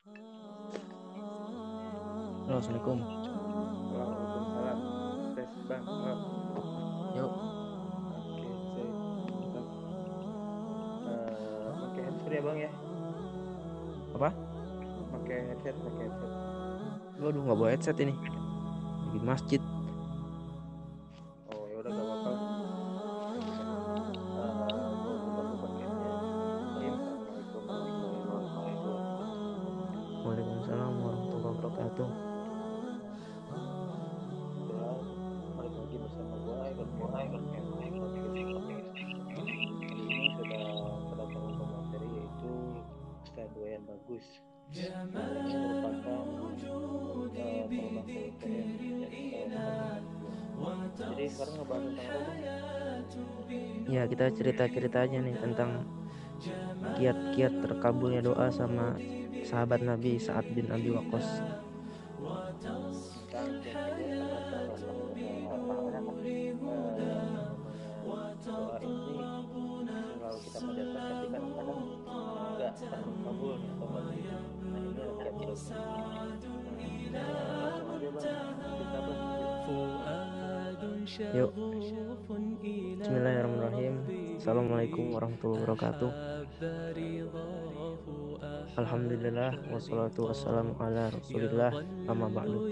Halo, Assalamualaikum. Waalaikumsalam. Tes bang. Oh, Yuk, Oke, saya mantap. Eh, pakai headset ya bang ya? apa? Pakai headset, pakai headset. Waduh, nggak bawa headset ini. Lagi di masjid. Cerita-cerita aja nih tentang kiat-kiat terkabulnya doa sama sahabat Nabi Sa'ad bin Abi Waqqas. Yuk. Bismillahirrahmanirrahim. Assalamualaikum warahmatullahi wabarakatuh. Alhamdulillah wassalatu wassalamu ala rasulillah amma ba'du.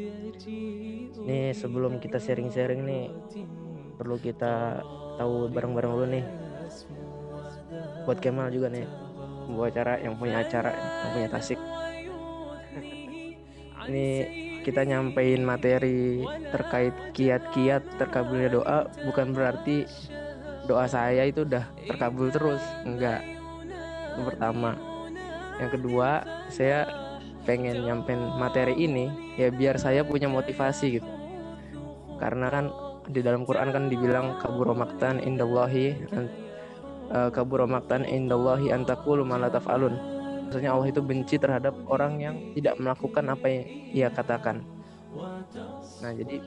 Nih sebelum kita sharing-sharing nih Perlu kita tahu bareng-bareng dulu nih. Buat Kemal juga nih Membawa acara yang punya acara Yang punya tasik. Ini kita nyampein materi terkait kiat-kiat terkabulnya doa Bukan berarti doa saya itu udah terkabul terus Enggak. Yang pertama. Yang kedua saya pengen nyampein materi ini ya biar saya punya motivasi gitu. Karena kan di dalam Quran kan dibilang kaburo maktan indallahi an- eh, kaburo maktan indallahi antakulu malatafalun maksudnya Allah itu benci terhadap orang yang tidak melakukan apa yang ia katakan. Nah jadi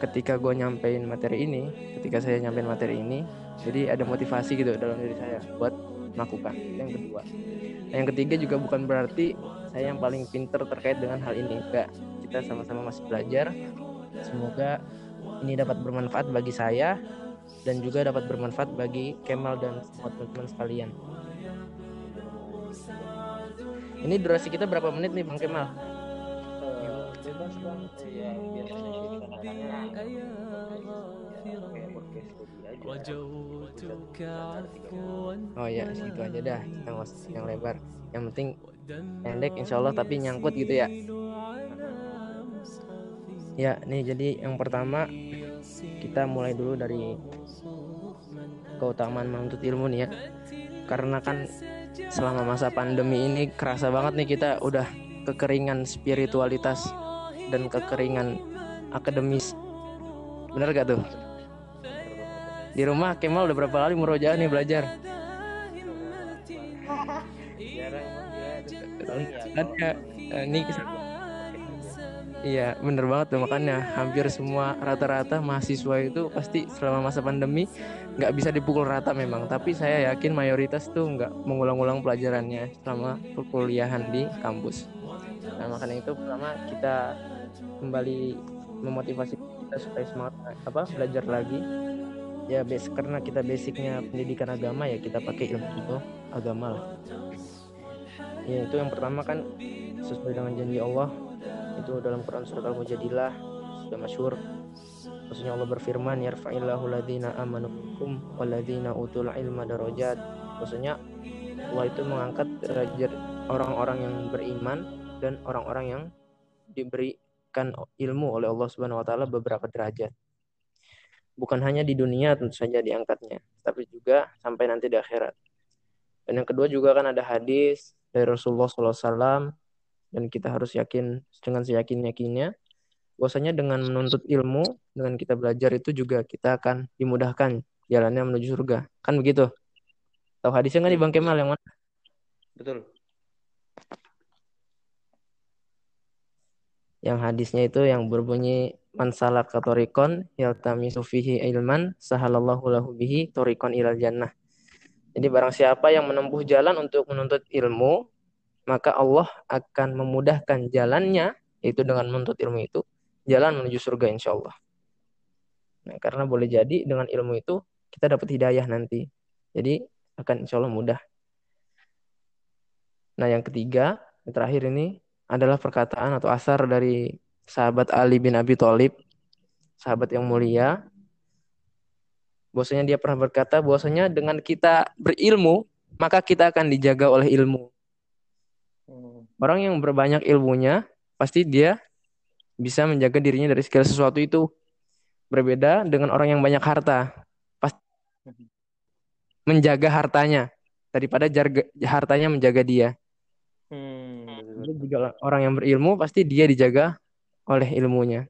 ketika gue nyampein materi ini ketika saya nyampein materi ini jadi ada motivasi gitu dalam diri saya buat melakukan. Yang kedua. Nah, yang ketiga juga bukan berarti saya yang paling pinter terkait dengan hal ini. Enggak. Kita sama-sama masih belajar. Semoga ini dapat bermanfaat bagi saya dan juga dapat bermanfaat bagi Kemal dan semua teman-teman sekalian. Ini durasi kita berapa menit nih Bang Kemal? Eh, bebas bang ya biasanya kita ya aja. Oh ya segitu aja dah. Yang yang lebar. Yang penting pendek insya Allah tapi nyangkut gitu ya. ya nih jadi yang pertama kita mulai dulu dari keutamaan menuntut ilmu nih ya. Karena kan selama masa pandemi ini kerasa banget nih kita udah kekeringan spiritualitas dan kekeringan akademis. Bener gak tuh? Di rumah Kemal udah berapa kali murojaah nih belajar? Kan eh, Iya bener banget tuh makanya hampir semua rata-rata mahasiswa itu pasti selama masa pandemi nggak bisa dipukul rata memang. Tapi saya yakin mayoritas tuh nggak mengulang-ulang pelajarannya selama perkuliahan di kampus. Nah makanya itu pertama kita kembali memotivasi kita supaya semangat apa belajar lagi. Ya base karena kita basicnya pendidikan agama ya kita pakai ilmu ilmu agama lah. Ya itu yang pertama kan sesuai dengan janji Allah itu dalam Quran surat Al-Mujadilah sudah masyhur. Maksudnya Allah berfirman yarfa'illahu ladzina amanu minkum walladzina utul ilma darajat. Maksudnya Allah itu mengangkat derajat orang-orang yang beriman dan orang-orang yang diberikan ilmu oleh Allah Subhanahu wa taala beberapa derajat. Bukan hanya di dunia tentu saja diangkatnya tapi juga sampai nanti di akhirat. Dan yang kedua juga kan ada hadis dari Rasulullah SAW dan kita harus yakin dengan seyakin-yakinnya bahwasanya dengan menuntut ilmu dengan kita belajar itu juga kita akan dimudahkan jalannya menuju surga. Kan begitu? Tahu hadisnya nggak nih bang Kemal yang mana? Betul yang hadisnya itu yang berbunyi man katorikon yaltamisu fihi ilman sahalallahu lahu bihi torikon ilal jannah jadi barang siapa yang menempuh jalan untuk menuntut ilmu maka Allah akan memudahkan jalannya yaitu dengan menuntut ilmu itu jalan menuju surga insya Allah. Nah, karena boleh jadi dengan ilmu itu kita dapat hidayah nanti. Jadi akan insya Allah mudah. Nah, yang ketiga, yang terakhir ini adalah perkataan atau asar dari sahabat Ali bin Abi Thalib, sahabat yang mulia. Bahwasanya dia pernah berkata bahwasanya dengan kita berilmu, maka kita akan dijaga oleh ilmu. Hmm. Orang yang berbanyak ilmunya, pasti dia bisa menjaga dirinya dari segala sesuatu itu. Berbeda dengan orang yang banyak harta. Pasti hmm. menjaga hartanya daripada jarga, hartanya menjaga dia. Juga orang yang berilmu pasti dia dijaga oleh ilmunya.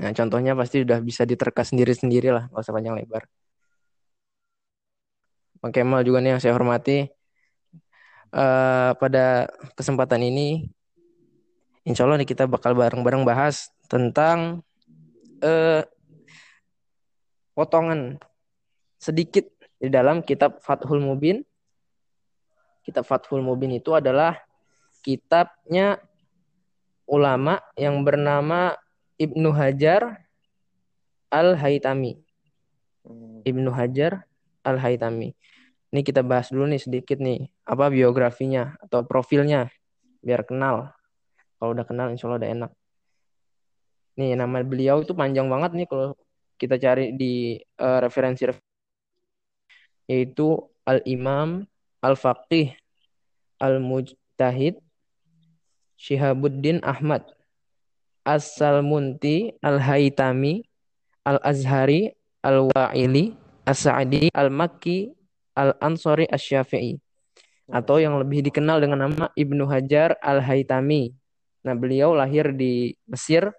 Nah, contohnya pasti sudah bisa diterka sendiri-sendiri lah, nggak usah panjang lebar. Bang Kemal juga nih yang saya hormati. Uh, pada kesempatan ini, insya Allah nih kita bakal bareng-bareng bahas tentang uh, potongan sedikit di dalam kitab Fathul Mubin kitab Fathul Mubin itu adalah kitabnya ulama yang bernama Ibnu Hajar Al-Haytami. Hmm. Ibnu Hajar Al-Haytami. Ini kita bahas dulu nih sedikit nih, apa biografinya atau profilnya biar kenal. Kalau udah kenal insya Allah udah enak. Nih nama beliau itu panjang banget nih kalau kita cari di uh, referensi yaitu Al-Imam Al-Faqih Al-Mujtahid Syihabuddin Ahmad As-Salmunti Al-Haytami Al-Azhari Al-Wa'ili As-Sa'di Al-Makki Al-Ansori Asy-Syafi'i atau yang lebih dikenal dengan nama Ibnu Hajar Al-Haytami. Nah, beliau lahir di Mesir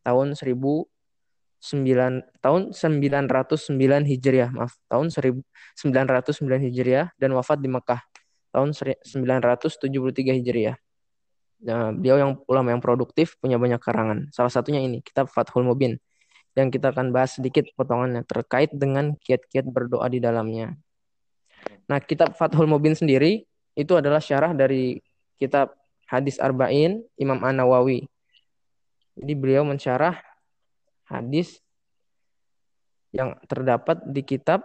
tahun 1009 tahun 909 Hijriah, maaf, tahun 1909 Hijriah dan wafat di Mekah tahun 973 Hijriah. Nah, beliau yang ulama yang produktif punya banyak karangan. Salah satunya ini kitab Fathul Mubin yang kita akan bahas sedikit potongannya terkait dengan kiat-kiat berdoa di dalamnya. Nah, kitab Fathul Mubin sendiri itu adalah syarah dari kitab Hadis Arba'in Imam An-Nawawi. Jadi beliau mensyarah hadis yang terdapat di kitab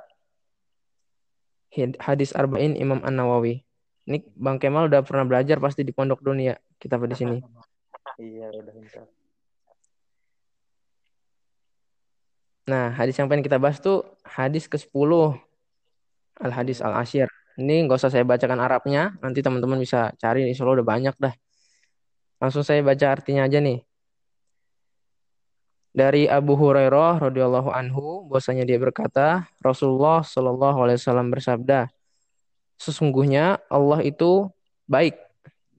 Hadis Arba'in Imam An-Nawawi. Ini Bang Kemal udah pernah belajar pasti di pondok dunia kita pada sini. Iya, udah bisa. Nah, hadis yang pengen kita bahas tuh hadis ke-10. Al-Hadis Al-Asyir. Ini nggak usah saya bacakan Arabnya, nanti teman-teman bisa cari, insya Allah udah banyak dah. Langsung saya baca artinya aja nih. Dari Abu Hurairah radhiyallahu anhu, bahwasanya dia berkata, Rasulullah shallallahu alaihi wasallam bersabda, sesungguhnya Allah itu baik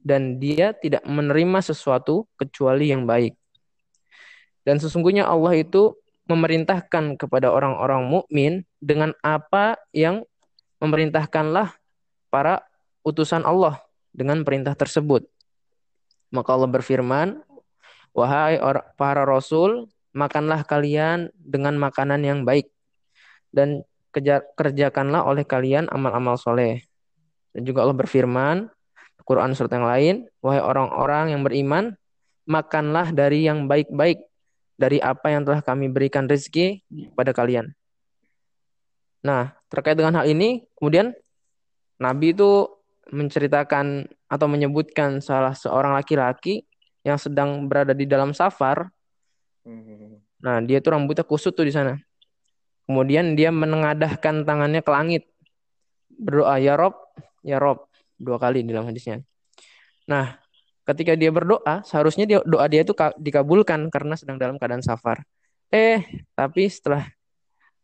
dan dia tidak menerima sesuatu kecuali yang baik. Dan sesungguhnya Allah itu memerintahkan kepada orang-orang mukmin dengan apa yang memerintahkanlah para utusan Allah dengan perintah tersebut. Maka Allah berfirman, "Wahai para rasul, makanlah kalian dengan makanan yang baik dan kerjakanlah oleh kalian amal-amal soleh. Dan juga Allah berfirman, Quran surat yang lain, wahai orang-orang yang beriman, makanlah dari yang baik-baik dari apa yang telah kami berikan rezeki pada kalian. Nah, terkait dengan hal ini, kemudian Nabi itu menceritakan atau menyebutkan salah seorang laki-laki yang sedang berada di dalam safar. Nah, dia tuh rambutnya kusut tuh di sana. Kemudian dia menengadahkan tangannya ke langit. Berdoa, Ya Rob, ya Rob dua kali dalam hadisnya. Nah, ketika dia berdoa, seharusnya dia, doa dia itu dikabulkan karena sedang dalam keadaan safar. Eh, tapi setelah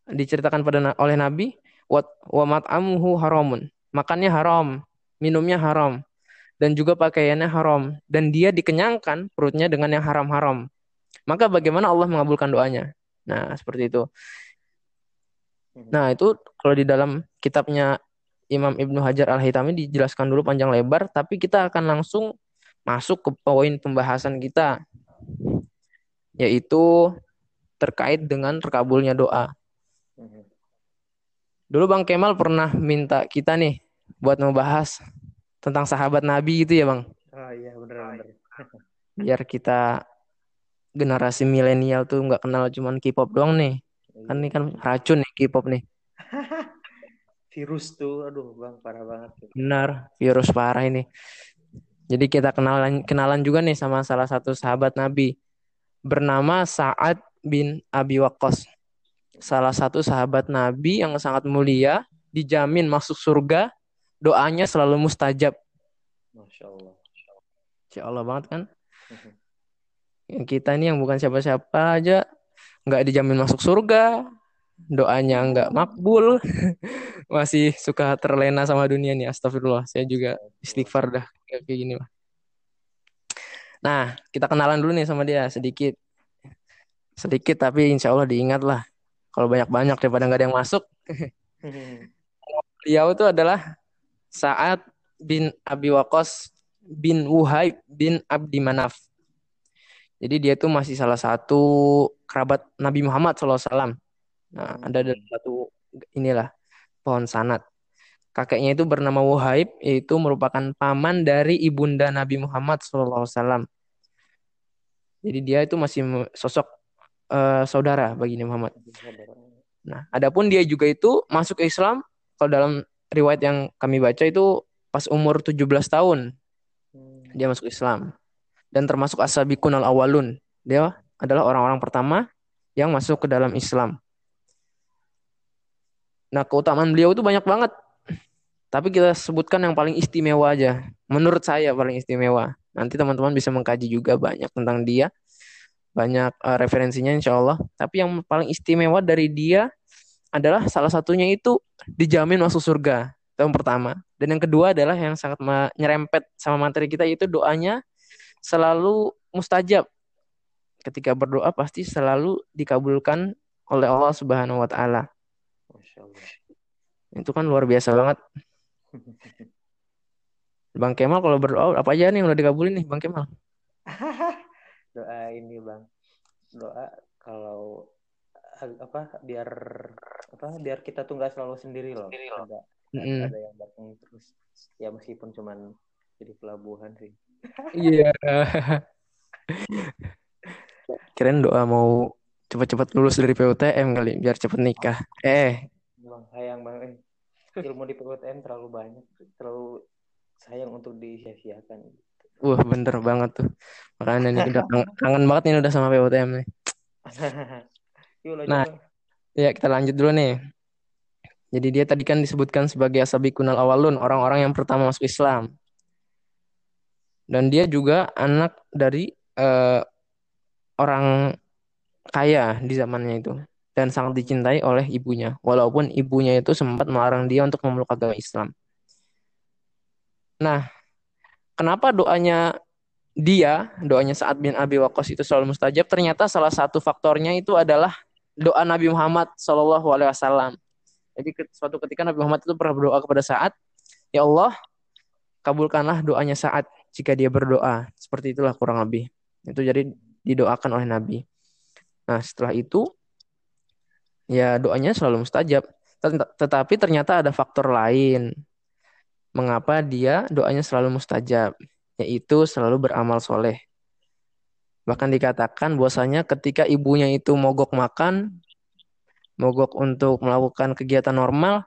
diceritakan pada oleh Nabi, wat wa mat'amuhu haramun. Makannya haram, minumnya haram, dan juga pakaiannya haram dan dia dikenyangkan perutnya dengan yang haram-haram. Maka bagaimana Allah mengabulkan doanya? Nah, seperti itu. Nah, itu kalau di dalam kitabnya Imam Ibnu Hajar Al-Haytami dijelaskan dulu panjang lebar, tapi kita akan langsung masuk ke poin pembahasan kita, yaitu terkait dengan terkabulnya doa. Dulu Bang Kemal pernah minta kita nih buat membahas tentang sahabat Nabi gitu ya, Bang. Oh iya, bener-bener. Biar kita generasi milenial tuh nggak kenal cuman K-pop doang nih. Kan ini kan racun nih K-pop nih. Virus tuh, aduh bang, parah banget. Benar, virus parah ini. Jadi kita kenalan kenalan juga nih sama salah satu sahabat Nabi bernama Sa'ad bin Abi Waqqas. Salah satu sahabat Nabi yang sangat mulia, dijamin masuk surga, doanya selalu mustajab. Masya Allah. Masya Allah banget kan? Yang kita ini yang bukan siapa-siapa aja nggak dijamin masuk surga, doanya nggak makbul, masih suka terlena sama dunia nih. Astagfirullah, saya juga istighfar dah kayak gini lah. Nah, kita kenalan dulu nih sama dia sedikit. Sedikit tapi insya Allah diingat lah. Kalau banyak-banyak daripada nggak ada yang masuk. Beliau itu adalah Sa'ad bin Abi Waqqas bin Wuhaib bin Abdi Manaf. Jadi dia itu masih salah satu kerabat Nabi Muhammad SAW. Nah, ada dalam satu inilah pohon sanat. Kakeknya itu bernama Wuhaib, yaitu merupakan paman dari ibunda Nabi Muhammad SAW. Jadi dia itu masih sosok uh, saudara bagi Nabi Muhammad. Nah, adapun dia juga itu masuk ke Islam kalau dalam riwayat yang kami baca itu pas umur 17 tahun dia masuk Islam dan termasuk ashabikun al awalun. Dia adalah orang-orang pertama yang masuk ke dalam Islam. Nah, keutamaan beliau itu banyak banget. Tapi kita sebutkan yang paling istimewa aja. Menurut saya paling istimewa. Nanti teman-teman bisa mengkaji juga banyak tentang dia. Banyak uh, referensinya insya Allah. Tapi yang paling istimewa dari dia adalah salah satunya itu dijamin masuk surga. Itu yang pertama. Dan yang kedua adalah yang sangat menyerempet sama materi kita yaitu doanya selalu mustajab. Ketika berdoa pasti selalu dikabulkan oleh Allah Subhanahu wa taala. Itu kan luar biasa banget. Bang Kemal kalau berdoa apa aja nih yang udah dikabulin nih Bang Kemal? doa ini Bang. Doa kalau apa biar apa biar kita tuh nggak selalu sendiri loh. Ada mm. ada yang datang terus. Ya meskipun cuman jadi pelabuhan sih. Iya. Keren doa mau cepat-cepat lulus dari PUTM kali biar cepet nikah. Eh. Bang sayang banget ilmu di PUTM terlalu banyak, terlalu sayang untuk disia-siakan. Wah bener banget tuh. Makanya nih udah kangen, banget nih udah sama PUTM nih. nah, ya kita lanjut dulu nih. Jadi dia tadi kan disebutkan sebagai kunal awalun, orang-orang yang pertama masuk Islam. Dan dia juga anak dari uh, orang kaya di zamannya itu dan sangat dicintai oleh ibunya, walaupun ibunya itu sempat melarang dia untuk memeluk agama Islam. Nah, kenapa doanya dia, doanya saat bin Abi Waqqas itu selalu mustajab? Ternyata salah satu faktornya itu adalah doa Nabi Muhammad Shallallahu Alaihi Wasallam. Jadi suatu ketika Nabi Muhammad itu pernah berdoa kepada saat, ya Allah, kabulkanlah doanya saat jika dia berdoa. Seperti itulah kurang lebih. Itu jadi didoakan oleh Nabi. Nah setelah itu ya doanya selalu mustajab. Tetapi ternyata ada faktor lain. Mengapa dia doanya selalu mustajab? Yaitu selalu beramal soleh. Bahkan dikatakan bahwasanya ketika ibunya itu mogok makan, mogok untuk melakukan kegiatan normal,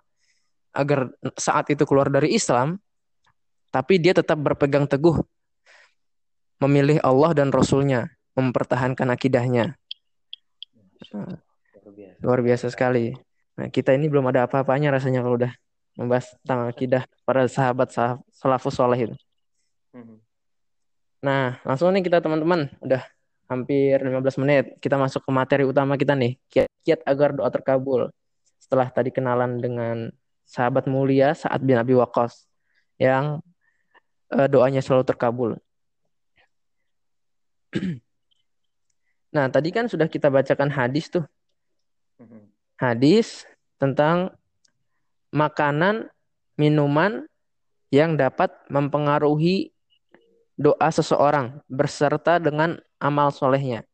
agar saat itu keluar dari Islam, tapi dia tetap berpegang teguh memilih Allah dan Rasulnya, mempertahankan akidahnya. Nah, biasa. Luar biasa sekali. Nah, kita ini belum ada apa-apanya rasanya kalau udah membahas tentang akidah para sahabat salafus soleh itu. Hmm. Nah, langsung nih kita teman-teman, udah hampir 15 menit. Kita masuk ke materi utama kita nih, kiat-kiat agar doa terkabul. Setelah tadi kenalan dengan sahabat mulia saat bin Abi Waqqas yang uh, doanya selalu terkabul. nah, tadi kan sudah kita bacakan hadis tuh hadis tentang makanan, minuman yang dapat mempengaruhi doa seseorang berserta dengan amal solehnya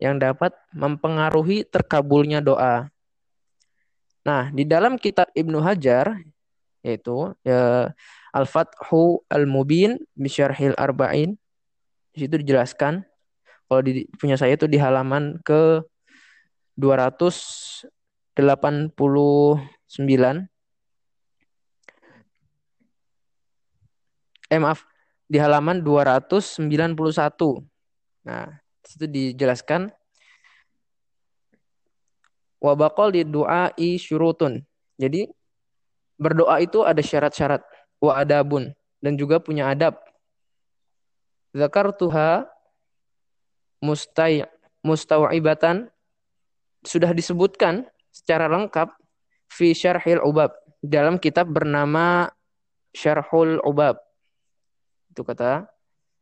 yang dapat mempengaruhi terkabulnya doa. Nah, di dalam kitab Ibnu Hajar yaitu ya, Al-Fathu Al-Mubin Bisyarhil Arba'in. Di situ dijelaskan kalau di punya saya itu di halaman ke 289 eh maaf di halaman 291 nah itu dijelaskan wabakol di doa i syurutun. Jadi berdoa itu ada syarat-syarat. Wa adabun. Dan juga punya adab. Zakar tuha mustai mustawibatan sudah disebutkan secara lengkap fi syarhil ubab. Dalam kitab bernama Syarhul Ubab. Itu kata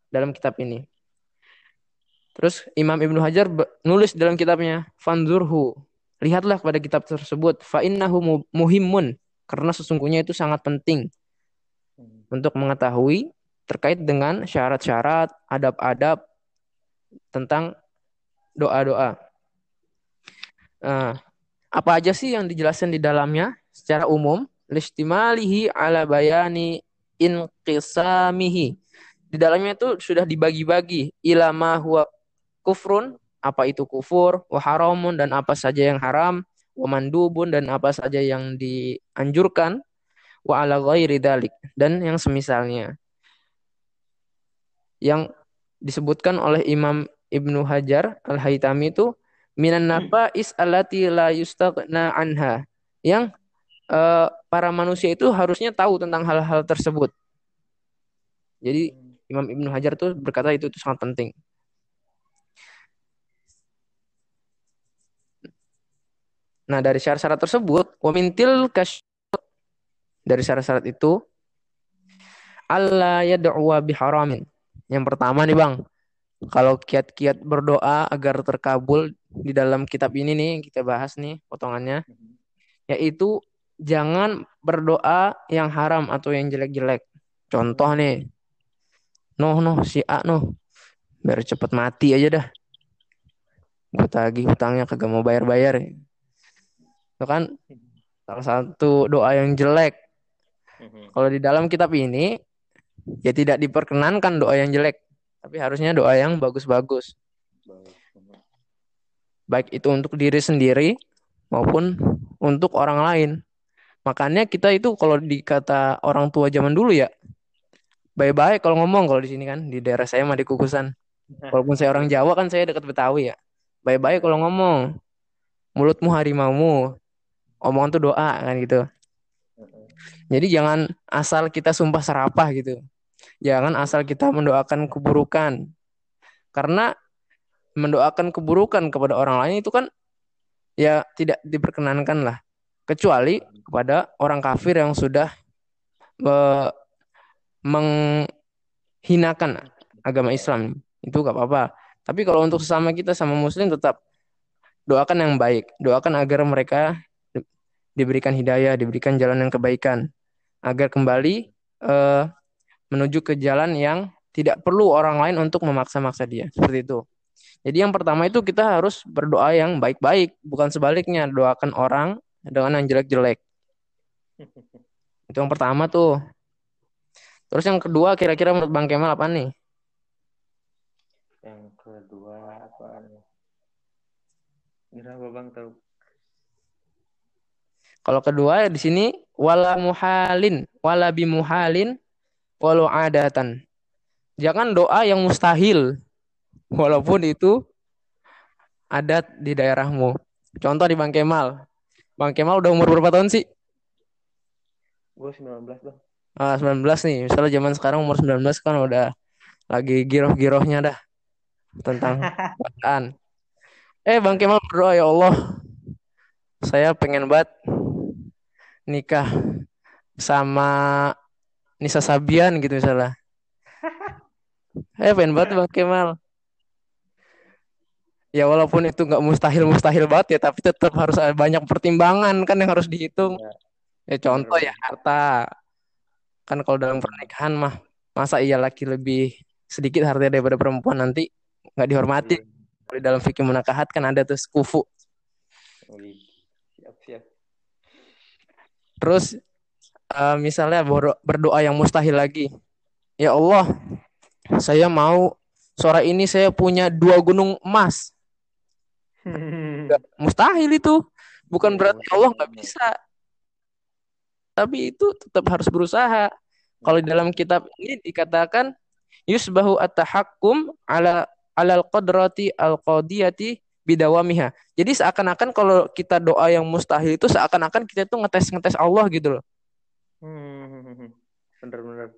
dalam kitab ini. Terus Imam Ibnu Hajar nulis dalam kitabnya Fanzurhu. Lihatlah kepada kitab tersebut. Fa innahu muhimmun karena sesungguhnya itu sangat penting untuk mengetahui terkait dengan syarat-syarat, adab-adab tentang doa-doa. Uh, apa aja sih yang dijelaskan di dalamnya secara umum? Listimalihi ala bayani inqisamihi. Di dalamnya itu sudah dibagi-bagi ilama huwa kufrun, apa itu kufur, wa haramun dan apa saja yang haram, wa mandubun dan apa saja yang dianjurkan, wa ala ghairi dalik dan yang semisalnya. Yang disebutkan oleh Imam Ibnu Hajar Al-Haytami itu minan nafais allati la yustaghna anha yang uh, para manusia itu harusnya tahu tentang hal-hal tersebut. Jadi Imam Ibnu Hajar tuh berkata itu, itu sangat penting. Nah, dari syarat-syarat tersebut, wamintil kash dari syarat-syarat itu Allah yad'u biharamin. Yang pertama nih, Bang, kalau kiat-kiat berdoa agar terkabul di dalam kitab ini nih kita bahas nih potongannya yaitu jangan berdoa yang haram atau yang jelek-jelek. Contoh nih. Noh noh si A noh. Biar cepet mati aja dah. Gue tagih hutangnya kagak mau bayar-bayar. Itu kan salah satu doa yang jelek. Kalau di dalam kitab ini ya tidak diperkenankan doa yang jelek. Tapi harusnya doa yang bagus-bagus. Baik itu untuk diri sendiri maupun untuk orang lain. Makanya kita itu kalau dikata orang tua zaman dulu ya, baik-baik kalau ngomong kalau di sini kan di daerah saya mah di Kukusan. Walaupun saya orang Jawa kan saya dekat Betawi ya. Baik-baik kalau ngomong. Mulutmu harimaumu. Omongan tuh doa kan gitu. Jadi jangan asal kita sumpah serapah gitu. Jangan asal kita mendoakan keburukan. Karena mendoakan keburukan kepada orang lain itu kan ya tidak diperkenankan lah. Kecuali kepada orang kafir yang sudah me menghinakan agama Islam. Itu gak apa-apa. Tapi kalau untuk sesama kita sama muslim tetap doakan yang baik. Doakan agar mereka diberikan hidayah, diberikan jalan yang kebaikan. Agar kembali uh, menuju ke jalan yang tidak perlu orang lain untuk memaksa-maksa dia. Seperti itu. Jadi yang pertama itu kita harus berdoa yang baik-baik, bukan sebaliknya doakan orang dengan yang jelek-jelek. Itu yang pertama tuh. Terus yang kedua kira-kira menurut Bang Kemal apa nih? Yang kedua apa nih? Kira Bang tahu? Kalau kedua di sini wala muhalin, wala bimuhalin walau adatan. Jangan doa yang mustahil walaupun itu adat di daerahmu. Contoh di Bang Kemal. Bang Kemal udah umur berapa tahun sih? Gue 19, Bang. Ah, 19 nih. Misalnya zaman sekarang umur 19 kan udah lagi giroh-girohnya dah tentang bacaan. Eh, Bang Kemal berdoa ya Allah. Saya pengen banget nikah sama Nisa Sabian gitu misalnya. Eh pengen banget Bang Kemal. Ya walaupun itu nggak mustahil-mustahil banget ya, tapi tetap harus ada banyak pertimbangan kan yang harus dihitung. Ya, ya contoh ya harta. Kan kalau dalam pernikahan mah masa iya laki lebih sedikit harta daripada perempuan nanti nggak dihormati. Kalau di dalam fikih munakahat kan ada tuh kufu. Siap, siap. Terus uh, misalnya berdoa yang mustahil lagi. Ya Allah, saya mau sore ini saya punya dua gunung emas. Gak, mustahil itu. Bukan berarti Allah nggak bisa. Tapi itu tetap harus berusaha. Kalau di dalam kitab ini dikatakan yusbahu at-tahakkum ala alal qadrati al-qadiyati bidawamiha. Jadi seakan-akan kalau kita doa yang mustahil itu seakan-akan kita tuh ngetes-ngetes Allah gitu loh. Hmm, bener-bener.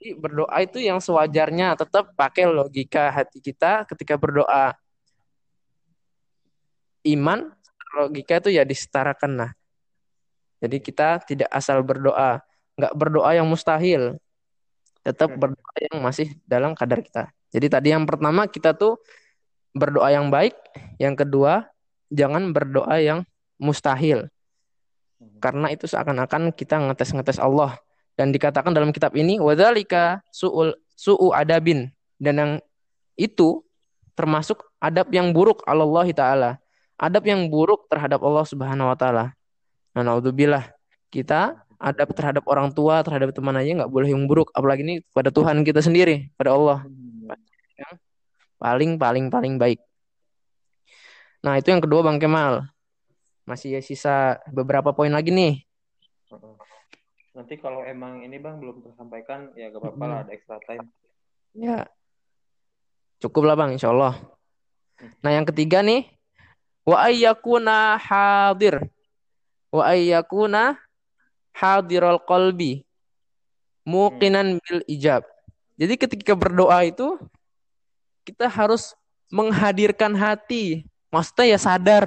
Jadi berdoa itu yang sewajarnya tetap pakai logika hati kita ketika berdoa. Iman logika itu ya disetarakan lah. Jadi kita tidak asal berdoa, nggak berdoa yang mustahil, tetap hmm. berdoa yang masih dalam kadar kita. Jadi tadi yang pertama kita tuh berdoa yang baik, yang kedua jangan berdoa yang mustahil. Hmm. Karena itu seakan-akan kita ngetes-ngetes Allah. Dan dikatakan dalam kitab ini wadzalika suul su'u adabin. Dan yang itu termasuk adab yang buruk Allah taala. Adab yang buruk terhadap Allah Subhanahu wa taala. Nah naudzubillah. Kita adab terhadap orang tua terhadap teman aja nggak boleh yang buruk. Apalagi ini pada Tuhan kita sendiri pada Allah. Yang paling paling paling baik nah itu yang kedua Bang Kemal masih sisa beberapa poin lagi nih Nanti kalau emang ini bang belum tersampaikan ya gak apa-apa lah ada extra time. Ya. Cukup lah bang, insya Allah. Hmm. Nah yang ketiga nih, wa ayyakuna hadir, wa ayyakuna hadirul qalbi, muqinan bil ijab. Jadi ketika berdoa itu kita harus menghadirkan hati. Maksudnya ya sadar.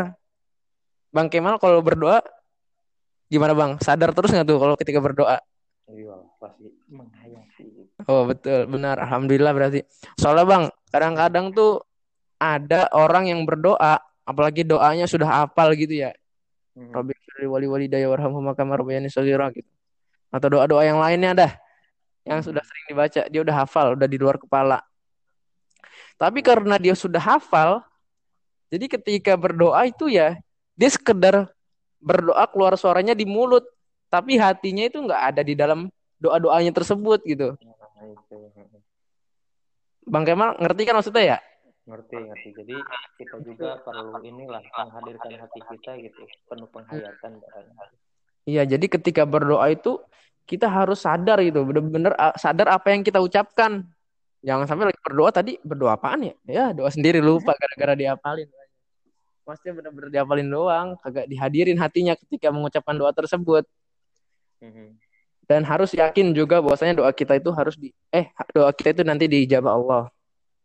Bang Kemal kalau berdoa Gimana bang? Sadar terus nggak tuh kalau ketika berdoa? Iya, pasti menghayati. Oh betul, benar. Alhamdulillah berarti. Soalnya bang, kadang-kadang tuh ada orang yang berdoa, apalagi doanya sudah hafal gitu ya. Hmm. Rabbi wali wali daya warhamhum kama rabbayani shaghira gitu. Atau doa-doa yang lainnya dah yang sudah sering dibaca, dia udah hafal, udah di luar kepala. Tapi karena dia sudah hafal, jadi ketika berdoa itu ya dia sekedar berdoa keluar suaranya di mulut tapi hatinya itu nggak ada di dalam doa doanya tersebut gitu. Bang Kemal ngerti kan maksudnya ya? Ngerti ngerti. Jadi kita juga perlu inilah menghadirkan hati kita gitu penuh penghayatan iya jadi ketika berdoa itu kita harus sadar gitu benar-benar sadar apa yang kita ucapkan jangan sampai lagi berdoa tadi berdoa apaan ya? Ya doa sendiri lupa gara-gara diapalin. Maksudnya benar-benar dihafalin doang kagak dihadirin hatinya ketika mengucapkan doa tersebut. Mm-hmm. dan harus yakin juga bahwasanya doa kita itu harus di eh doa kita itu nanti diijabah Allah.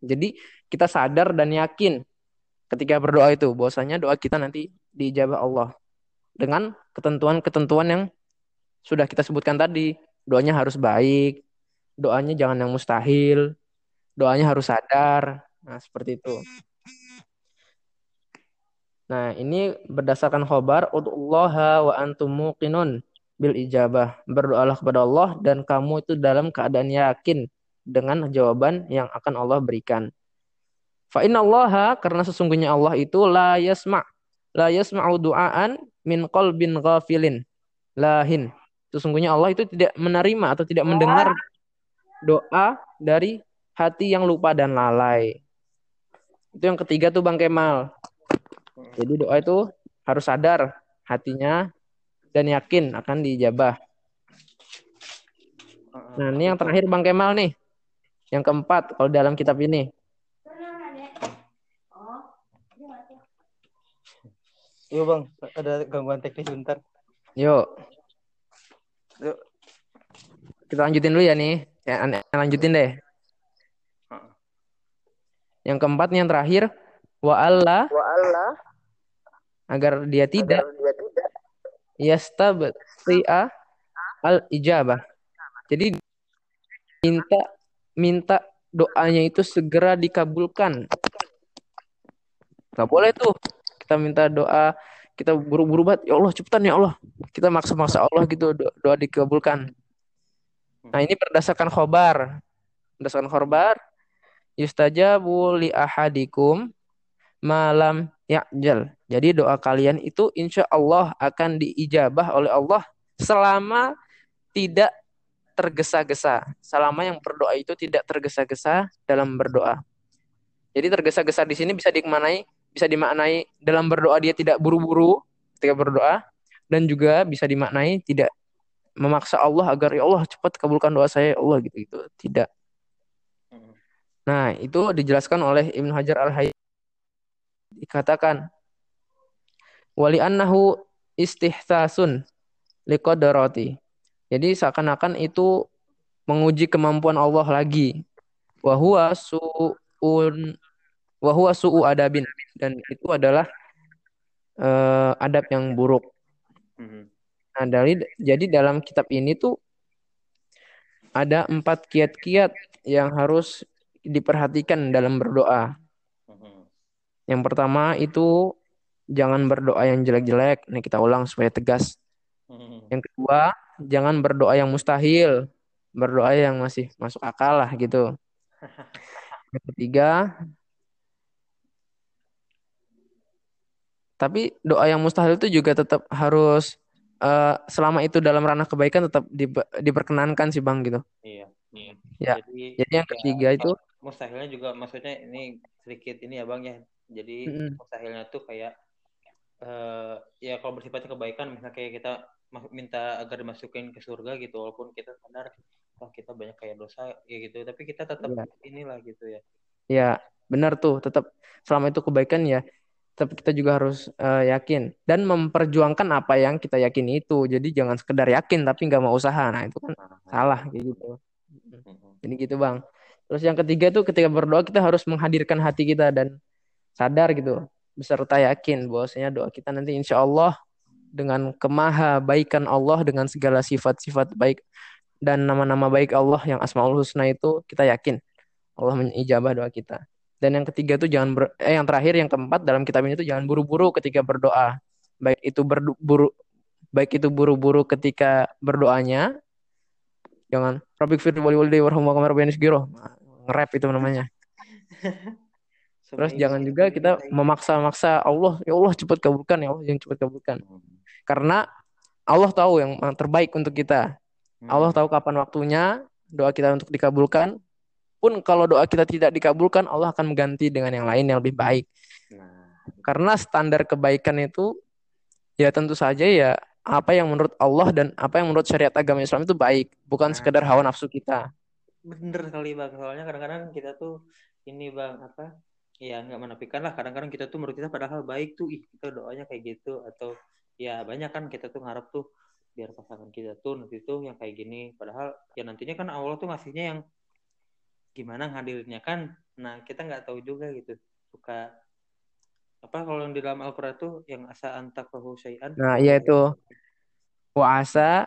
Jadi kita sadar dan yakin ketika berdoa itu bahwasanya doa kita nanti diijabah Allah. Dengan ketentuan-ketentuan yang sudah kita sebutkan tadi. Doanya harus baik doanya jangan yang mustahil doanya harus sadar nah seperti itu Nah, ini berdasarkan khobar Allah wa antum muqinun bil ijabah. Berdoalah kepada Allah dan kamu itu dalam keadaan yakin dengan jawaban yang akan Allah berikan. Fa inna Allah karena sesungguhnya Allah itu la yasma' la yasma'u du'aan min qalbin ghafilin lahin. Sesungguhnya Allah itu tidak menerima atau tidak mendengar doa dari hati yang lupa dan lalai. Itu yang ketiga tuh Bang Kemal. Jadi doa itu harus sadar hatinya dan yakin akan dijabah. Nah, ini yang terakhir Bang Kemal nih. Yang keempat kalau dalam kitab ini. Yuk Bang, ada gangguan teknis sebentar. Yuk. Yuk. Kita lanjutin dulu ya nih. Ya, lanjutin deh. Yang keempat yang terakhir wa Allah wa Allah agar dia tidak yastabti'a al ijabah. Jadi minta minta doanya itu segera dikabulkan. Gak boleh tuh kita minta doa kita buru-buru banget ya Allah cepetan ya Allah kita maksa-maksa Allah gitu doa dikabulkan nah ini berdasarkan khobar berdasarkan khobar yustajabu li ahadikum malam ya'jal. Jadi doa kalian itu insya Allah akan diijabah oleh Allah selama tidak tergesa-gesa. Selama yang berdoa itu tidak tergesa-gesa dalam berdoa. Jadi tergesa-gesa di sini bisa dimaknai bisa dimaknai dalam berdoa dia tidak buru-buru ketika berdoa dan juga bisa dimaknai tidak memaksa Allah agar ya Allah cepat kabulkan doa saya ya Allah gitu gitu. Tidak. Nah, itu dijelaskan oleh Ibnu Hajar Al-Hayy dikatakan wali annahu istihsasun liqadarati. Jadi seakan-akan itu menguji kemampuan Allah lagi. Wahwa su'un wahwa su'u adabin dan itu adalah uh, adab yang buruk. Mm-hmm. Nah, dari jadi dalam kitab ini tuh ada empat kiat-kiat yang harus diperhatikan dalam berdoa. Mm-hmm. Yang pertama itu jangan berdoa yang jelek-jelek. Nih kita ulang supaya tegas. Mm-hmm. Yang kedua, jangan berdoa yang mustahil. Berdoa yang masih masuk akal lah gitu. Yang ketiga, Tapi doa yang mustahil itu juga tetap harus uh, selama itu dalam ranah kebaikan tetap di, diperkenankan sih bang gitu. Iya. iya. Ya. Jadi, Jadi yang ya, ketiga itu mustahilnya juga maksudnya ini sedikit ini ya bang ya. Jadi mm -hmm. mustahilnya tuh kayak uh, ya kalau bersifatnya kebaikan misalnya kayak kita minta agar dimasukin ke surga gitu walaupun kita sadar oh kita banyak kayak dosa ya gitu tapi kita tetap ya. inilah gitu ya. Ya benar tuh tetap selama itu kebaikan ya tapi kita juga harus uh, yakin dan memperjuangkan apa yang kita yakini itu. Jadi jangan sekedar yakin tapi nggak mau usaha. Nah itu kan salah kayak gitu. Jadi gitu bang. Terus yang ketiga tuh ketika berdoa kita harus menghadirkan hati kita dan sadar gitu beserta yakin bahwasanya doa kita nanti insya Allah dengan kemaha baikan Allah dengan segala sifat-sifat baik dan nama-nama baik Allah yang asmaul husna itu kita yakin Allah menijabah doa kita. Dan yang ketiga itu jangan ber, eh yang terakhir yang keempat dalam kitab ini itu jangan buru-buru ketika berdoa. Baik itu berburu baik itu buru-buru ketika berdoanya. Jangan Rabbik fir wali walidayya warhamhuma kama Nge-rap itu namanya. Terus jangan juga kita memaksa-maksa Allah, ya Allah cepat kabulkan ya Allah yang cepat kabulkan. Hmm. Karena Allah tahu yang terbaik untuk kita. Allah hmm. tahu kapan waktunya doa kita untuk dikabulkan pun kalau doa kita tidak dikabulkan, Allah akan mengganti dengan yang lain yang lebih baik. Nah. Karena standar kebaikan itu ya tentu saja ya apa yang menurut Allah dan apa yang menurut syariat agama Islam itu baik, bukan nah. sekedar hawa nafsu kita. Bener kali bang, soalnya kadang-kadang kita tuh ini bang apa? Ya nggak menafikan lah. Kadang-kadang kita tuh menurut kita padahal baik tuh, ih kita doanya kayak gitu atau ya banyak kan kita tuh ngarep tuh biar pasangan kita tuh nanti tuh yang kayak gini. Padahal ya nantinya kan Allah tuh ngasihnya yang gimana ngadirinnya kan nah kita nggak tahu juga gitu suka apa kalau yang di dalam Al-Quran tuh yang asa antakrohu syai'an nah iya itu wa asa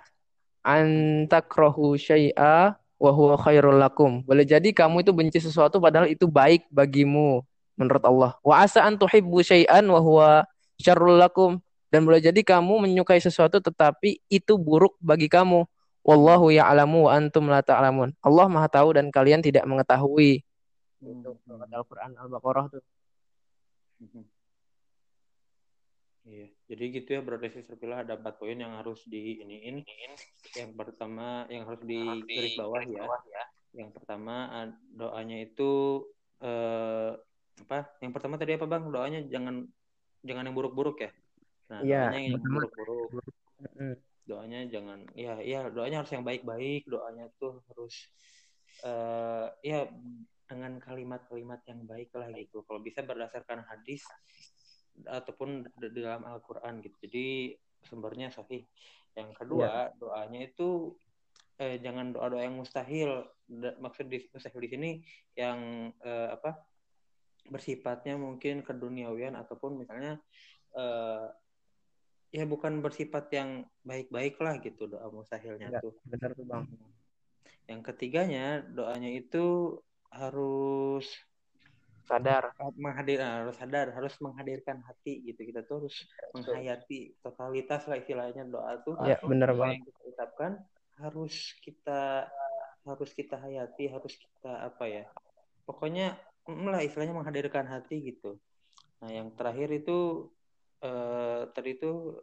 antakrohu syai'a wa huwa khairul lakum boleh jadi kamu itu benci sesuatu padahal itu baik bagimu menurut Allah wa asa an tuhibbu syai'an wa huwa syarrul lakum dan boleh jadi kamu menyukai sesuatu tetapi itu buruk bagi kamu Wallahu ya'lamu wa antum la ta'lamun. Allah Maha tahu dan kalian tidak mengetahui. Itu. Al-Qur'an Al-Baqarah tuh. Iya, jadi gitu ya berarti terpilah ada empat poin yang harus di ini ini. Yang pertama yang harus di garis bawah ya. ya. Yang pertama doanya itu eh, apa? Yang pertama tadi apa bang? Doanya jangan jangan yang buruk-buruk ya. Nah, ya, doanya yang buruk-buruk doanya jangan ya ya doanya harus yang baik-baik doanya tuh harus uh, ya dengan kalimat-kalimat yang baik lah gitu kalau bisa berdasarkan hadis ataupun di dalam Al-Quran gitu jadi sumbernya sahih yang kedua ya. doanya itu eh, jangan doa doa yang mustahil maksud di mustahil di sini yang eh, apa bersifatnya mungkin keduniawian ataupun misalnya eh, ya bukan bersifat yang baik-baik lah gitu doa mustahilnya ya, tuh. Benar tuh bang. Yang ketiganya doanya itu harus sadar. Menghadir nah, harus sadar harus menghadirkan hati gitu. Kita tuh harus menghayati totalitas lah istilahnya doa tuh. Ya, benar banget. kita ucapkan harus kita harus kita hayati harus kita apa ya pokoknya lah istilahnya menghadirkan hati gitu. Nah yang terakhir itu uh, tadi itu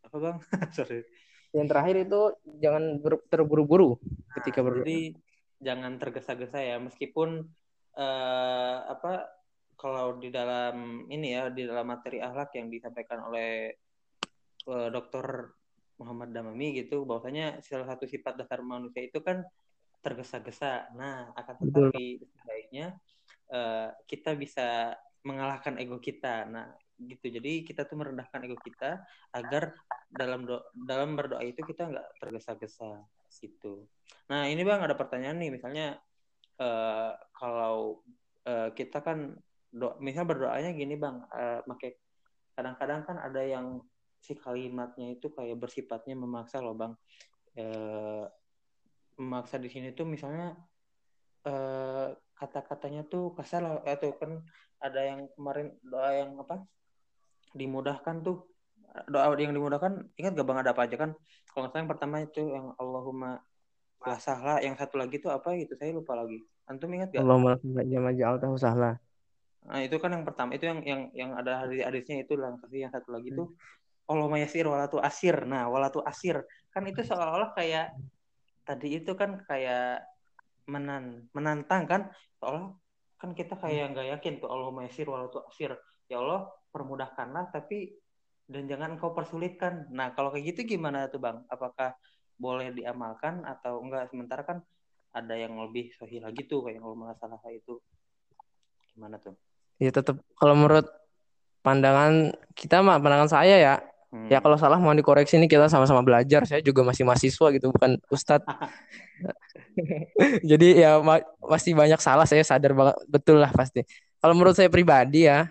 apa bang? Sorry. Yang terakhir itu jangan ber, terburu-buru nah, ketika berdoa. Jadi jangan tergesa-gesa ya. Meskipun uh, apa kalau di dalam ini ya di dalam materi akhlak yang disampaikan oleh uh, dokter Muhammad Damami gitu bahwasanya salah satu sifat dasar manusia itu kan tergesa-gesa. Nah, akan tetapi sebaiknya uh, kita bisa mengalahkan ego kita. Nah, gitu. Jadi kita tuh merendahkan ego kita agar dalam do dalam berdoa itu kita nggak tergesa-gesa. Gitu. Nah ini bang ada pertanyaan nih. Misalnya uh, kalau uh, kita kan do misal berdoanya gini bang. Uh, make kadang-kadang kan ada yang si kalimatnya itu kayak bersifatnya memaksa loh bang. Uh, memaksa di sini tuh misalnya uh, kata-katanya tuh kasar lah. Atau kan ada yang kemarin doa yang apa? Dimudahkan tuh. Doa yang dimudahkan ingat gak bang ada apa aja kan? Kalau salah yang pertama itu yang Allahumma la sahla yang satu lagi tuh apa gitu? Saya lupa lagi. Antum ingat gak Allahumma jama ja'altahu sahla nah itu kan yang pertama itu yang yang yang ada hadis hadisnya itu lah yang satu lagi tuh Allahumma yasir walatu asir. Nah walatu asir. Kan itu seolah-olah kayak tadi itu kan kayak menan menantang kan? Soalnya kan kita kayak nggak yakin tuh Allahumma yasir walatu asir. Ya Allah permudahkanlah tapi dan jangan engkau persulitkan. Nah, kalau kayak gitu gimana tuh, Bang? Apakah boleh diamalkan atau enggak? Sementara kan ada yang lebih sahih lagi tuh kayak kalau masalah itu. Gimana tuh? Ya tetap kalau menurut pandangan kita mah pandangan saya ya. Hmm. Ya kalau salah mau dikoreksi nih kita sama-sama belajar. Saya juga masih mahasiswa gitu, bukan ustadz. Jadi ya ma masih banyak salah saya sadar banget betul lah pasti. Kalau menurut saya pribadi ya,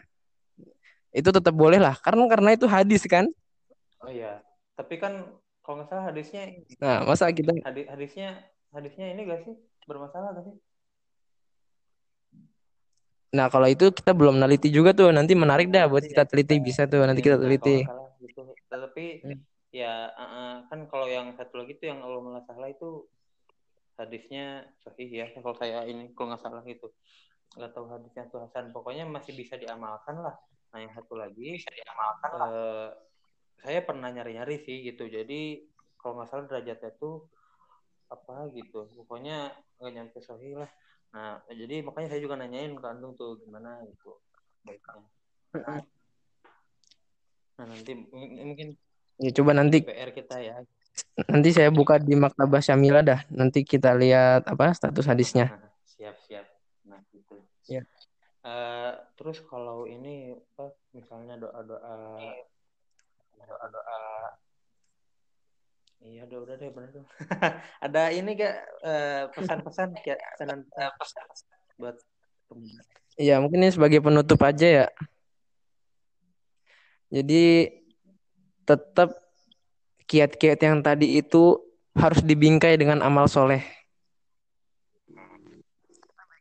itu tetap boleh lah karena karena itu hadis kan oh iya tapi kan kalau nggak salah hadisnya nah masa kita hadis hadisnya hadisnya ini gak sih? Bermasalah gak sih? Nah kalau itu kita belum neliti juga tuh. Nanti menarik dah buat kita teliti bisa tuh. Nanti kita iya, teliti. gitu. tapi hmm. ya uh, kan kalau yang satu lagi tuh yang Allah malah salah itu hadisnya sahih ya. Kalau saya ini kalau nggak salah itu. Nggak tahu hadisnya tuh Hasan. Pokoknya masih bisa diamalkan lah. Nah yang satu lagi uh, saya pernah nyari-nyari sih gitu. Jadi kalau nggak salah derajatnya tuh apa gitu. Pokoknya nggak nyampe sahih lah. Nah jadi makanya saya juga nanyain ke Antung tuh gimana gitu baiknya. Nah nanti mungkin ya coba nanti PR kita ya. Nanti saya buka di Maktabah Syamila dah. Nanti kita lihat apa status hadisnya. Nah, siap siap. Nah gitu. Ya. Uh, terus kalau ini apa misalnya iya udah udah deh benar tuh ada ini gak uh, pesan-pesan kayak pesanan pesan buat Iya mungkin ini sebagai penutup aja ya. Jadi tetap kiat-kiat yang tadi itu harus dibingkai dengan amal soleh.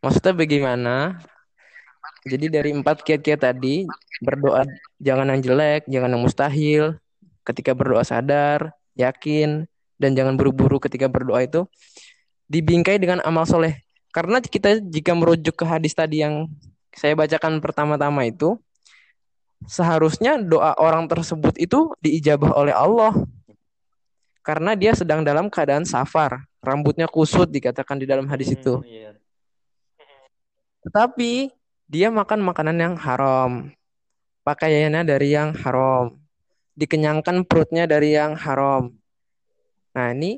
Maksudnya bagaimana jadi dari empat kiat-kiat tadi berdoa jangan yang jelek, jangan yang mustahil. Ketika berdoa sadar, yakin, dan jangan buru-buru ketika berdoa itu dibingkai dengan amal soleh. Karena kita jika merujuk ke hadis tadi yang saya bacakan pertama-tama itu, seharusnya doa orang tersebut itu diijabah oleh Allah. Karena dia sedang dalam keadaan safar, rambutnya kusut dikatakan di dalam hadis itu. Hmm, iya. Tetapi dia makan makanan yang haram, pakaiannya dari yang haram, dikenyangkan perutnya dari yang haram. Nah, ini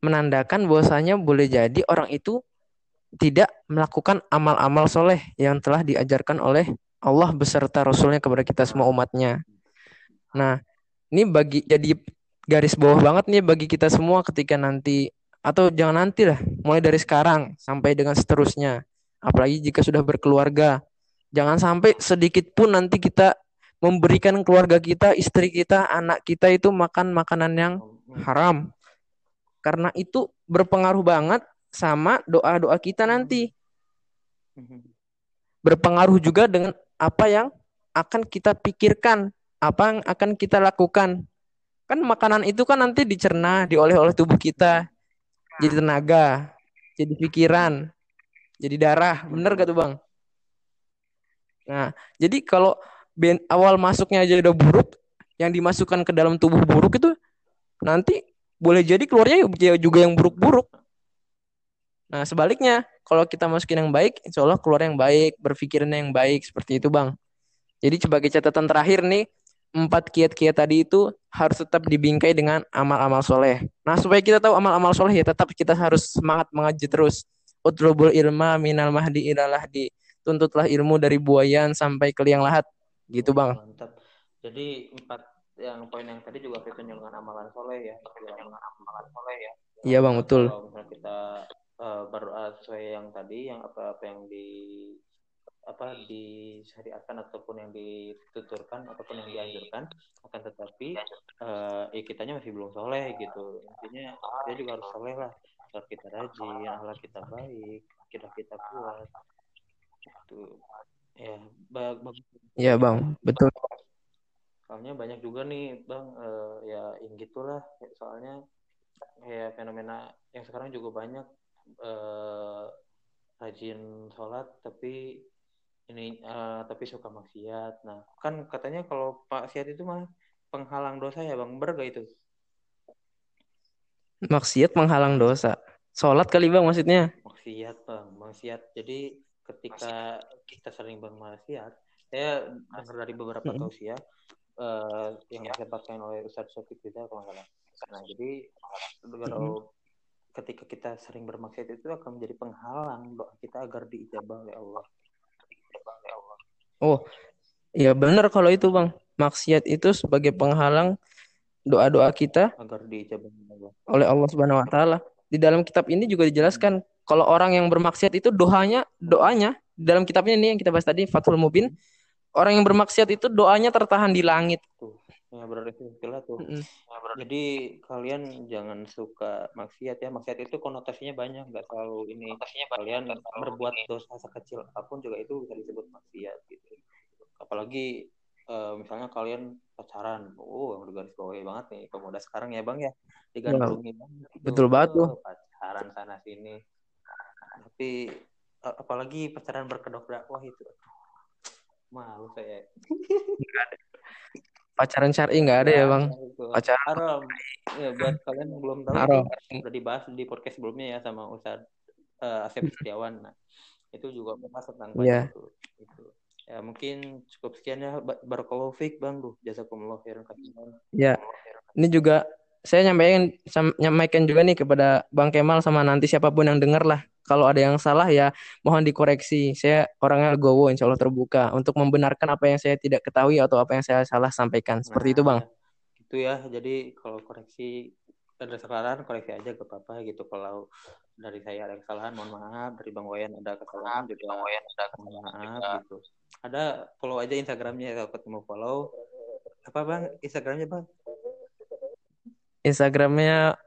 menandakan bahwasanya boleh jadi orang itu tidak melakukan amal-amal soleh yang telah diajarkan oleh Allah beserta Rasulnya kepada kita semua umatnya. Nah, ini bagi jadi garis bawah banget nih bagi kita semua ketika nanti atau jangan nanti lah, mulai dari sekarang sampai dengan seterusnya apalagi jika sudah berkeluarga. Jangan sampai sedikit pun nanti kita memberikan keluarga kita, istri kita, anak kita itu makan makanan yang haram. Karena itu berpengaruh banget sama doa-doa kita nanti. Berpengaruh juga dengan apa yang akan kita pikirkan, apa yang akan kita lakukan. Kan makanan itu kan nanti dicerna, dioleh oleh tubuh kita. Jadi tenaga, jadi pikiran, jadi darah bener gak tuh bang nah jadi kalau ben, awal masuknya aja udah buruk yang dimasukkan ke dalam tubuh buruk itu nanti boleh jadi keluarnya ya juga yang buruk-buruk. Nah, sebaliknya, kalau kita masukin yang baik, insya Allah keluar yang baik, berpikiran yang baik, seperti itu, Bang. Jadi sebagai catatan terakhir nih, empat kiat-kiat tadi itu harus tetap dibingkai dengan amal-amal soleh. Nah, supaya kita tahu amal-amal soleh ya tetap kita harus semangat mengaji terus. Utlubul ilma minal mahdi ilalah di. Tuntutlah ilmu dari buayan sampai ke liang lahat. Gitu, Bang. Mantap. Jadi empat yang poin yang tadi juga kita dengan amalan soleh ya. Dengan amalan soleh ya. Iya, Bang, betul. Kalau misalnya kita uh, berdoa sesuai yang tadi, yang apa-apa yang di apa disyariatkan ataupun yang dituturkan ataupun yang dianjurkan akan tetapi uh, ya kitanya masih belum soleh gitu intinya dia juga harus soleh lah kalau kita rajin Allah kita baik kita kita kuat itu ya bagus ya bang betul soalnya banyak juga nih bang uh, ya yang gitulah soalnya ya fenomena yang sekarang juga banyak uh, rajin sholat tapi ini uh, tapi suka maksiat. Nah, kan katanya kalau Pak Siat itu mah penghalang dosa ya, Bang. Bener gak itu? Maksiat penghalang dosa. Sholat kali Bang maksudnya? Maksiat, Bang. Maksiat. Jadi ketika kita sering bermaksiat, saya dengar dari beberapa mm -hmm. tausiah uh, yang disebutkan oleh Ustadz Sofi kita kalau nggak salah. Nah, jadi kalau mm -hmm. ketika kita sering bermaksiat itu akan menjadi penghalang doa kita agar diijabah oleh Allah. Oh, ya benar kalau itu bang. Maksiat itu sebagai penghalang doa-doa kita agar dijabah oleh Allah Subhanahu Wa Taala. Di dalam kitab ini juga dijelaskan hmm. kalau orang yang bermaksiat itu doanya doanya dalam kitabnya ini yang kita bahas tadi Fathul Mubin orang yang bermaksiat itu doanya tertahan di langit. Tuh. Ya berarti tuh. Mm -hmm. Jadi kalian jangan suka maksiat ya. Maksiat itu konotasinya banyak, nggak selalu ini. Konotasinya kalian berbuat dosa sekecil apa pun juga itu bisa disebut maksiat gitu. Apalagi uh, misalnya kalian pacaran, oh yang udah garis bawahi banget nih pemuda sekarang ya bang ya digandrungi wow. banget. Betul banget tuh. Pacaran sana sini. Tapi apalagi pacaran berkedok dakwah itu, malu saya pacaran syar'i nggak ada ya bang pacaran haram ya buat kalian yang belum tahu haram. udah dibahas di podcast sebelumnya ya sama Ustadz uh, Asep Setiawan nah itu juga membahas tentang yeah. itu, itu ya mungkin cukup sekian ya barakallahu fik bang duh jazakumullah khairan ya ini juga saya nyampaikan nyampaikan juga nih kepada Bang Kemal sama nanti siapa pun yang dengar lah kalau ada yang salah ya mohon dikoreksi. Saya orangnya gowo insya Allah terbuka untuk membenarkan apa yang saya tidak ketahui atau apa yang saya salah sampaikan. Seperti nah, itu bang. Itu ya. Jadi kalau koreksi ada kesalahan koreksi aja ke papa gitu. Kalau dari saya ada kesalahan mohon maaf. Dari Bang Wayan ada kesalahan juga Bang Wayan ada mohon maaf gitu. Ada follow aja Instagramnya kalau ketemu follow. Apa bang Instagramnya bang? Instagramnya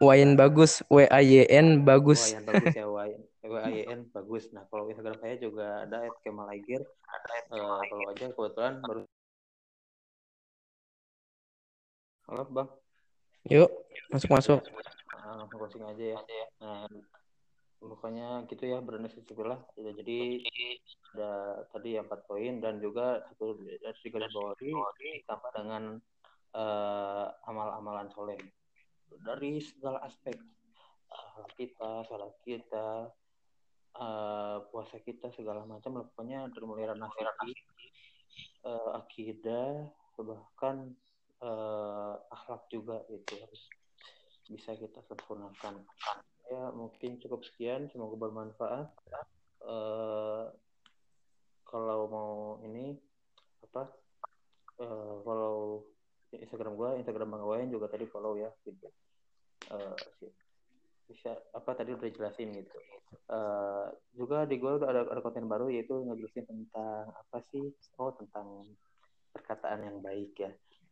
Wayan bagus, W A Y N bagus. Wayan bagus ya Wayan. W A Y N bagus. Nah kalau Instagram saya juga ada at Kemal Aigir. Uh, kalau aja kebetulan baru. Halo bang. Yuk masuk masuk. Nah, closing aja ya. Nah, pokoknya gitu ya bernasibullah ya, jadi ada tadi empat poin dan juga satu dari garis bawahi ditambah dengan uh, amal-amalan soleh dari segala aspek uh, kita salat kita uh, puasa kita segala macam pokoknya dari mulai ranah uh, akidah bahkan uh, akhlak juga itu harus bisa kita sempurnakan ya mungkin cukup sekian semoga bermanfaat uh, kalau mau ini apa uh, kalau Instagram gue, Instagram Bang Wayan juga tadi follow ya gitu. Uh, bisa apa tadi udah jelasin gitu. Uh, juga di gue udah ada, ada konten baru yaitu ngejelasin tentang apa sih? Oh tentang perkataan yang baik ya.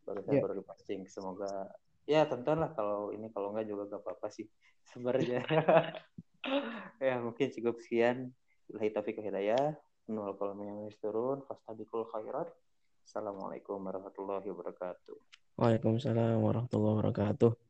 Baru saya yeah. baru diposting. Semoga ya tonton lah kalau ini kalau enggak juga gak apa-apa sih sebenarnya. ya mungkin cukup sekian. Billahi taufiq hidayah. Nol kalau turun. Fastabikul khairat. Assalamualaikum warahmatullahi wabarakatuh. Waalaikumsalam warahmatullahi wabarakatuh.